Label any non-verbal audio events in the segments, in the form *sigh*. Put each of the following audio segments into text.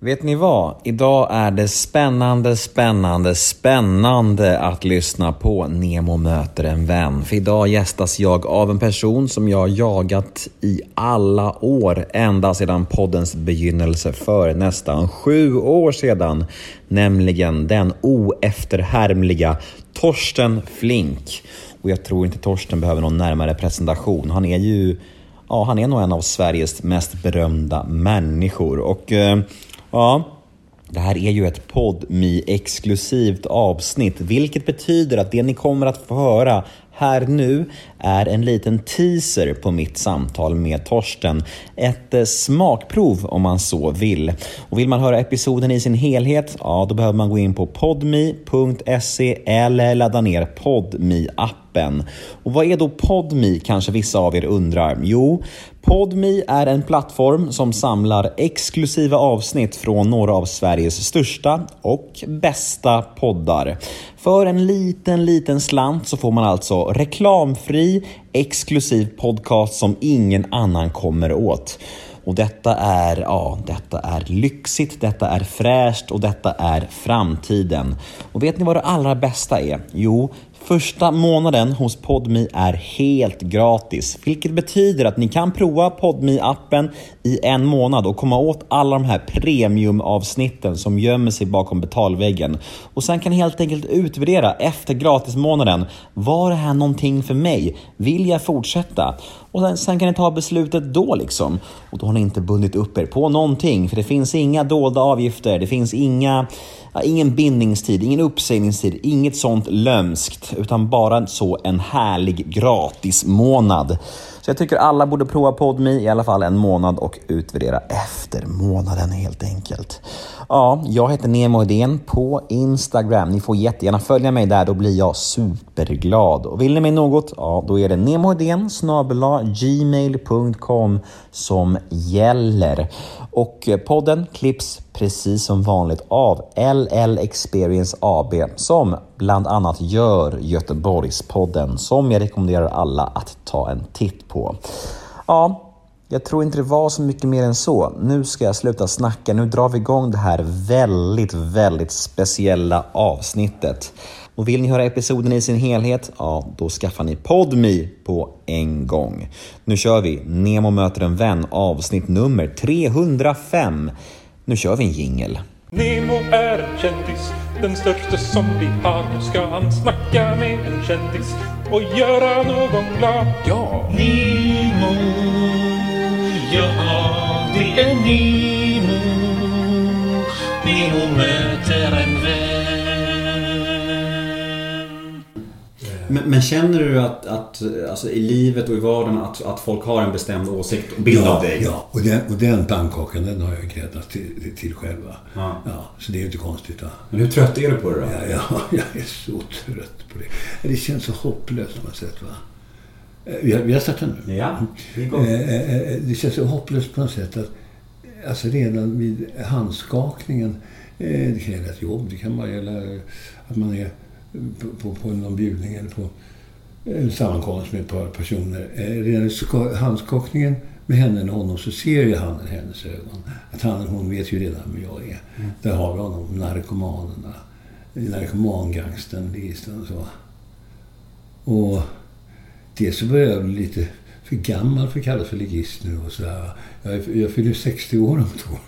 Vet ni vad? Idag är det spännande, spännande, spännande att lyssna på Nemo möter en vän. För idag gästas jag av en person som jag jagat i alla år, ända sedan poddens begynnelse för nästan sju år sedan. Nämligen den oefterhärmliga Torsten Flink. Och jag tror inte Torsten behöver någon närmare presentation. Han är ju Ja, han är nog en av Sveriges mest berömda människor. Och eh, Ja, det här är ju ett podmi exklusivt avsnitt, vilket betyder att det ni kommer att få höra här nu är en liten teaser på mitt samtal med Torsten. Ett eh, smakprov om man så vill. Och vill man höra episoden i sin helhet, ja då behöver man gå in på podmi.se eller ladda ner podmi appen Och vad är då Podmi kanske vissa av er undrar? Jo, Podmi är en plattform som samlar exklusiva avsnitt från några av Sveriges största och bästa poddar. För en liten, liten slant så får man alltså reklamfri, exklusiv podcast som ingen annan kommer åt. Och detta är, ja, detta är lyxigt, detta är fräscht och detta är framtiden. Och vet ni vad det allra bästa är? Jo, Första månaden hos Podmi är helt gratis, vilket betyder att ni kan prova podmi appen i en månad och komma åt alla de här premiumavsnitten som gömmer sig bakom betalväggen. Och sen kan ni helt enkelt utvärdera efter gratismånaden. Var det här någonting för mig? Vill jag fortsätta? Och sen, sen, kan ni ta beslutet då liksom. Och då har ni inte bundit upp er på någonting, för det finns inga dolda avgifter, det finns inga ingen bindningstid, ingen uppsägningstid, inget sånt lömskt, utan bara så en härlig gratis månad. Så jag tycker alla borde prova PodMe i alla fall en månad och utvärdera efter månaden helt enkelt. Ja, jag heter Nemo Idén på Instagram. Ni får jättegärna följa mig där, då blir jag superglad. Och vill ni mig något, ja då är det nemoidén gmail.com som gäller. Och eh, podden klipps precis som vanligt av LL Experience AB som bland annat gör Göteborgspodden som jag rekommenderar alla att ta en titt på. Ja, jag tror inte det var så mycket mer än så. Nu ska jag sluta snacka. Nu drar vi igång det här väldigt, väldigt speciella avsnittet. Och vill ni höra episoden i sin helhet? Ja, då skaffar ni PodMe på en gång. Nu kör vi Nemo möter en vän avsnitt nummer 305. Nu kör vi en jingel. Nemo är en kändis, den största som vi har. Nu ska han snacka med en kändis och göra någon glad. Ja! Nemo, ja det är Nemo. Nemo möter Men, känner du att, att alltså, i livet och i vardagen att, att folk har en bestämd åsikt och bild ja, av dig? Ja, och den, och den pannkakan den har jag gräddat till, till, till själv. Ja. ja. så det är ju inte konstigt. Va? Men hur trött är du på det då? Ja, ja, *laughs* jag är så trött på det. Det känns så hopplöst på något sätt. Va? Vi har, vi har startat nu. Ja, det Det känns så hopplöst på något sätt att alltså redan vid handskakningen det kan gälla ett jobb, det kan bara gälla att man är på, på, någon bjudning eller på en sammankomst med ett par personer. Redan i handskakningen med henne eller honom så ser ju han i hennes ögon att han eller hon vet ju redan vem jag är. Mm. Där har vi honom, narkomanerna, narkomangangsten, listan och så. Och dels så börjar jag bli lite för gammal för att kallas för ligist nu och sådär. Jag, jag fyller 60 år om två år.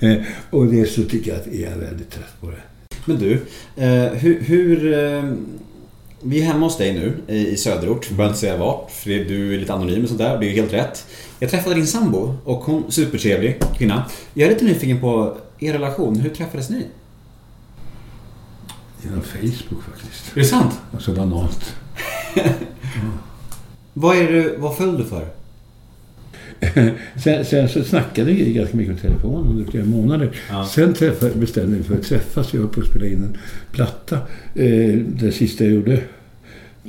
Mm. *laughs* och dels så tycker jag att jag är väldigt trött på det. Men du, eh, hur... hur eh, vi är hemma hos dig nu i söderort. Jag behöver inte säga vart, för du är lite anonym och sådär. Det är ju helt rätt. Jag träffade din sambo och hon, supertrevlig kvinna. Jag är lite nyfiken på er relation. Hur träffades ni? Genom Facebook faktiskt. Är det sant? Så banalt. mm. *laughs* Vad, är du, vad föll du för? *laughs* sen, sen, så snackade vi ganska mycket på telefon under flera månader. Ja. Sen träffade, bestämde vi för att träffas. Jag höll på att spela in en platta. Eh, det sista jag gjorde, eh,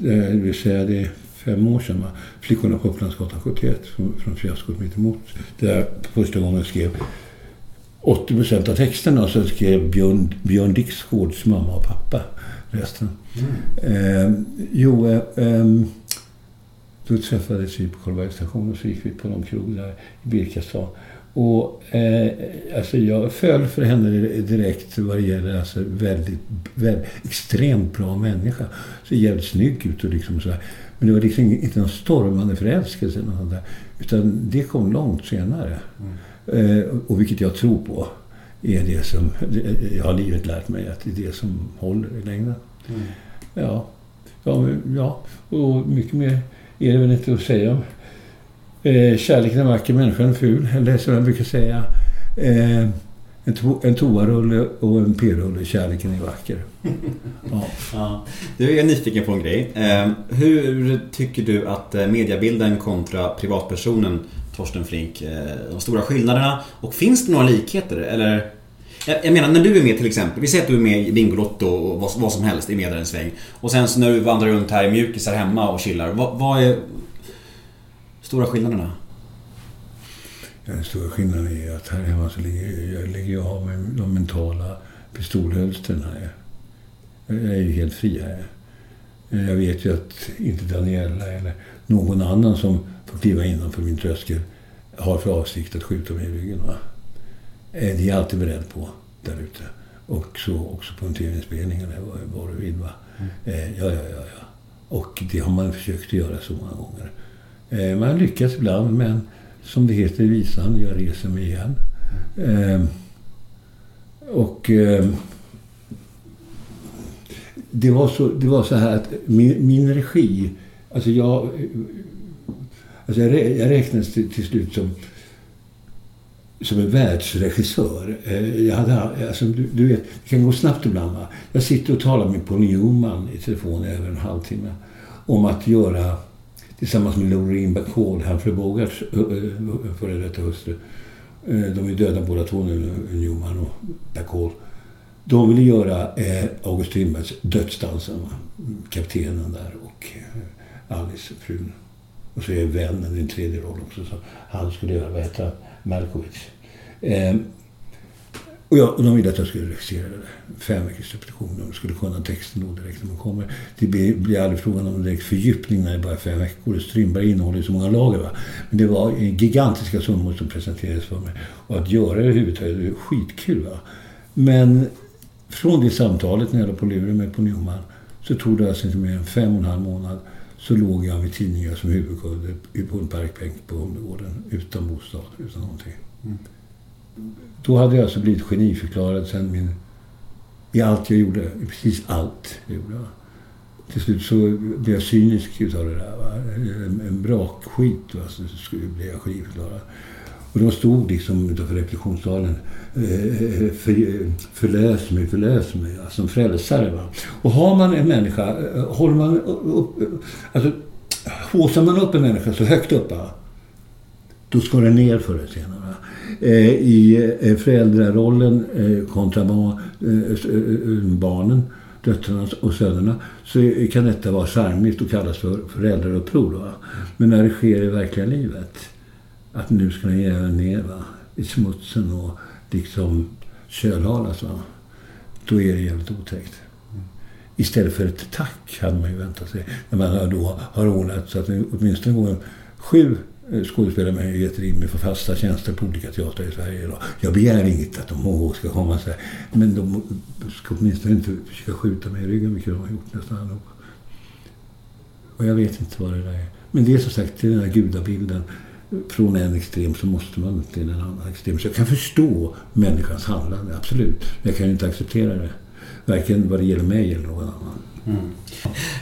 det vill säga det är fem år sedan, va? Flickorna på Upplandsgatan 71 från, från fiaskot mittemot. Där jag första gången skrev 80 procent av texterna och sen skrev Björn, Björn Dixgårds mamma och pappa resten. Mm. Eh, jo, eh, ehm, då träffades vi på Karlbergs station och så gick vi på någon krog där i Birkastad. Och eh, alltså jag föll för henne direkt vad det gäller alltså väldigt, väldigt extremt bra människa. Så jävligt snygg ut och liksom så här. Men det var liksom inte någon stormande förälskelse eller något där. Utan det kom långt senare. Mm. Eh, och vilket jag tror på är det som, jag har livet lärt mig att det är det som håller i längden. Mm. Ja. Ja, ja, och mycket mer är det väl inte att säga om. Eh, kärleken är vacker, människan är ful. Eller som jag brukar säga. Eh, en, to en toarulle och en p-rulle. Kärleken är vacker. *laughs* Ja. ja. Du, jag är nyfiken på en grej. Eh, hur tycker du att eh, mediebilden kontra privatpersonen Torsten Flink, eh, de stora skillnaderna? Och finns det några likheter? Eller jag, menar när du är med till exempel. Vi säger att du är med i Bingolotto och vad, vad som helst, är med där en sväng. Och sen så när du vandrar runt här i mjukisar hemma och chillar. Vad, vad är stora skillnaderna? Den stora skillnaden är att här hemma så ligger jag, ligger jag av med de mentala pistolhölstren här. Jag är ju helt fri här. Jag vet ju att inte Daniela eller någon annan som får kliva innanför min tröskel har för avsikt att skjuta mig i ryggen. Va? Eh, det är jag alltid beredd på där ute. Och så också på en tv-inspelning eller vad, du vill. Va? Mm. Eh, ja, ja, ja, ja. Och det har man försökt att göra så många gånger. Eh, man lyckas ibland, men som det heter i visan, jag reser mig igen. Mm. Och det var, så, det var så här att min, min regi, alltså jag, alltså jag, jag räknades till, till slut som som en världsregissör. Eh, jag hade, alltså, du, du, vet, det kan gå snabbt ibland. Va? Jag sitter och talar med Paul Newman i telefon i över en halvtimme om att göra tillsammans med Loreen Bacall, Humphrey Bogarts eh, eh, före detta hustru. De är döda båda två nu, Newman och Bacall. De ville göra eh, August Strindbergs Dödsdansen. Kaptenen där och Alice, frun. Och så är vännen i en tredje roll också. Så han skulle göra, vad heter han? Malkovich. Eh, och, jag, och de ville att jag skulle regissera det. Fem veckors repetition. De skulle kunna texten då direkt när man kommer. Det blir, blir aldrig frågan om direkt fördjupning när det bara är fem veckor. Strindberg innehåller så många lager. Va? Men det var gigantiska summor som presenterades för mig. Och att göra det överhuvudtaget, det var skitkul. Va? Men från det samtalet när jag var på luren med på Newman så tog det alltså inte mer än fem och en halv månad så låg jag med tidningar som huvudkudde på en parkbänk på Humlegården utan bostad, utan någonting. Mm. Då hade jag alltså blivit geniförklarad sen min... I allt jag gjorde. I precis allt jag gjorde. Till slut så blev jag cynisk utav det där. Va? En, en bra skit va? så blev jag geniförklarad. Och de stod liksom utanför repetitionssalen. Eh, eh, för, eh, förlös mig, förlös mig. Alltså en frälsare. Va? Och har man en människa, håller man upp... Alltså, håsar man upp en människa så högt upp, va? då ska den ner förr eller senare. Va? I föräldrarollen kontra barnen, döttrarna och sönerna, så kan detta vara charmigt och kallas för föräldrauppror. Men när det sker i verkliga livet att nu ska den gräva ner va, i smutsen och liksom kölhalas. Va? Då är det jävligt otäckt. Istället för ett tack hade man ju väntat sig. När man då har ordnat så att åtminstone går sju eh, skådespelarmöjligheter in med för fasta tjänster på olika teatrar i Sverige. Jag begär inget att de ska komma så här. Men de ska åtminstone inte försöka skjuta mig i ryggen, vilket de har gjort nästan allihopa. Och jag vet inte vad det där är. Men det är som sagt den här gudabilden från en extrem så måste man till en annan extrem. Så jag kan förstå människans handlande, absolut. Men jag kan inte acceptera det. Varken vad det gäller mig eller någon annan. Mm.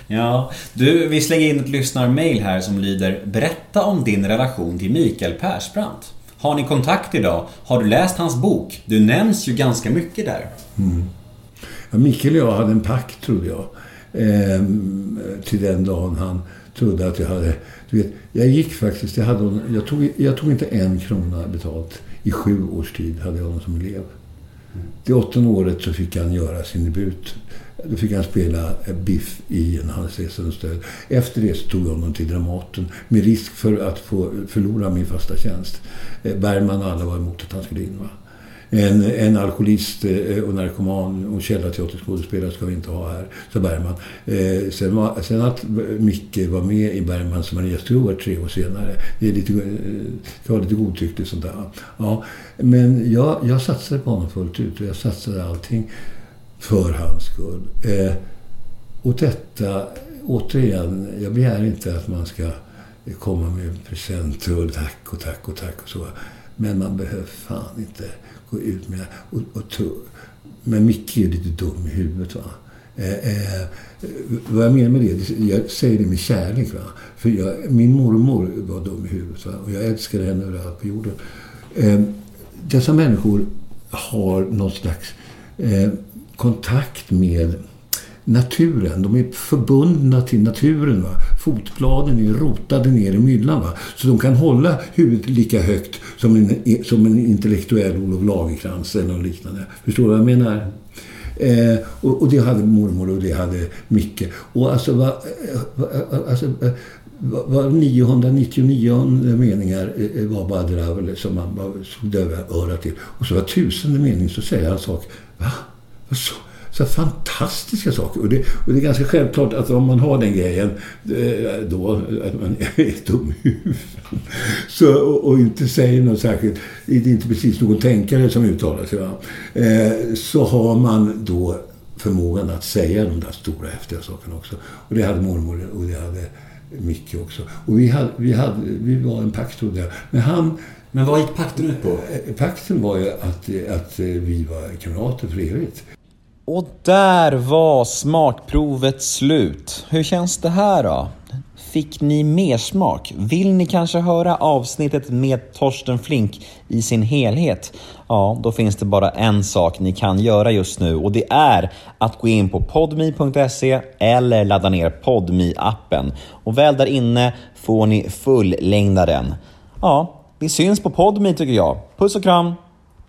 Ja, du, vi slänger in ett lyssnarmail här som lyder Berätta om din relation till Mikael Persbrandt. Har ni kontakt idag? Har du läst hans bok? Du nämns ju ganska mycket där. Mm. Ja, Mikael och jag hade en pakt, trodde jag. Eh, till den dagen han trodde att jag hade... Du vet, jag gick faktiskt... Jag, hade, jag, tog, jag tog inte en krona betalt. I sju års tid hade jag honom som elev. Det åttonde året så fick han göra sin debut. Då fick han spela Biff i En Hans stöd. Efter det så tog jag honom till Dramaten med risk för att få förlora min fasta tjänst. Eh, Bergman och alla var emot att han skulle in. Va? En, en alkoholist eh, och narkoman och källarteaterskådespelare ska vi inte ha här, sa Bergman. Eh, sen, var, sen att Micke var med i Bergmans Maria Stuart tre år senare, det är lite, eh, det var lite godtyckligt sånt där. Ja, men jag, jag satsade på honom fullt ut och jag satsade allting för hans skull. Eh, och detta, återigen, jag begär inte att man ska komma med presenter och tack och tack och tack och så. Men man behöver fan inte gå ut med... Och, och tro. Men Micke är lite dum i huvudet. Va? Eh, eh, vad jag menar med det, jag säger det med kärlek. Va? För jag, min mormor var dum i huvudet va? och jag älskade henne överallt på jorden. Eh, dessa människor har någon slags eh, kontakt med naturen. De är förbundna till naturen. Va? Fotbladen är rotade ner i myllan. Va? Så de kan hålla huvudet lika högt som en, som en intellektuell Olof Lagercrantz eller något liknande. Förstår du vad jag menar? Eh, och, och, det hade mormor och det hade Micke. Och alltså, va, va, alltså eh, eh, eh, var 999 meningar var Badravel som man bara döva örat till. Och så var tusende mening så säger han en sak. Va? Vad sa så fantastiska saker. Och det, och det är ganska självklart att om man har den grejen, eh, då att man *laughs* är dum i huvudet. Så, och, och, inte säger något särskilt, det är inte precis någon tänkare som uttalar sig. Eh, så har man då förmågan att säga de där stora häftiga sakerna också. Och det hade mormor och det hade Micke också. Och vi, hade, vi, hade, vi var en pakt trodde jag. Men han... Men vad gick pakten ut på? Eh, pakten var ju att, att vi var kamrater för evigt. Och där var smakprovet slut. Hur känns det här då? Fick ni mer smak? Vill ni kanske höra avsnittet med Torsten Flink i sin helhet? Ja, då finns det bara en sak ni kan göra just nu och det är att gå in på podmi.se eller ladda ner podmi appen Och väl där inne får ni fullängdaren. Ja, vi syns på podmi tycker jag. Puss och kram!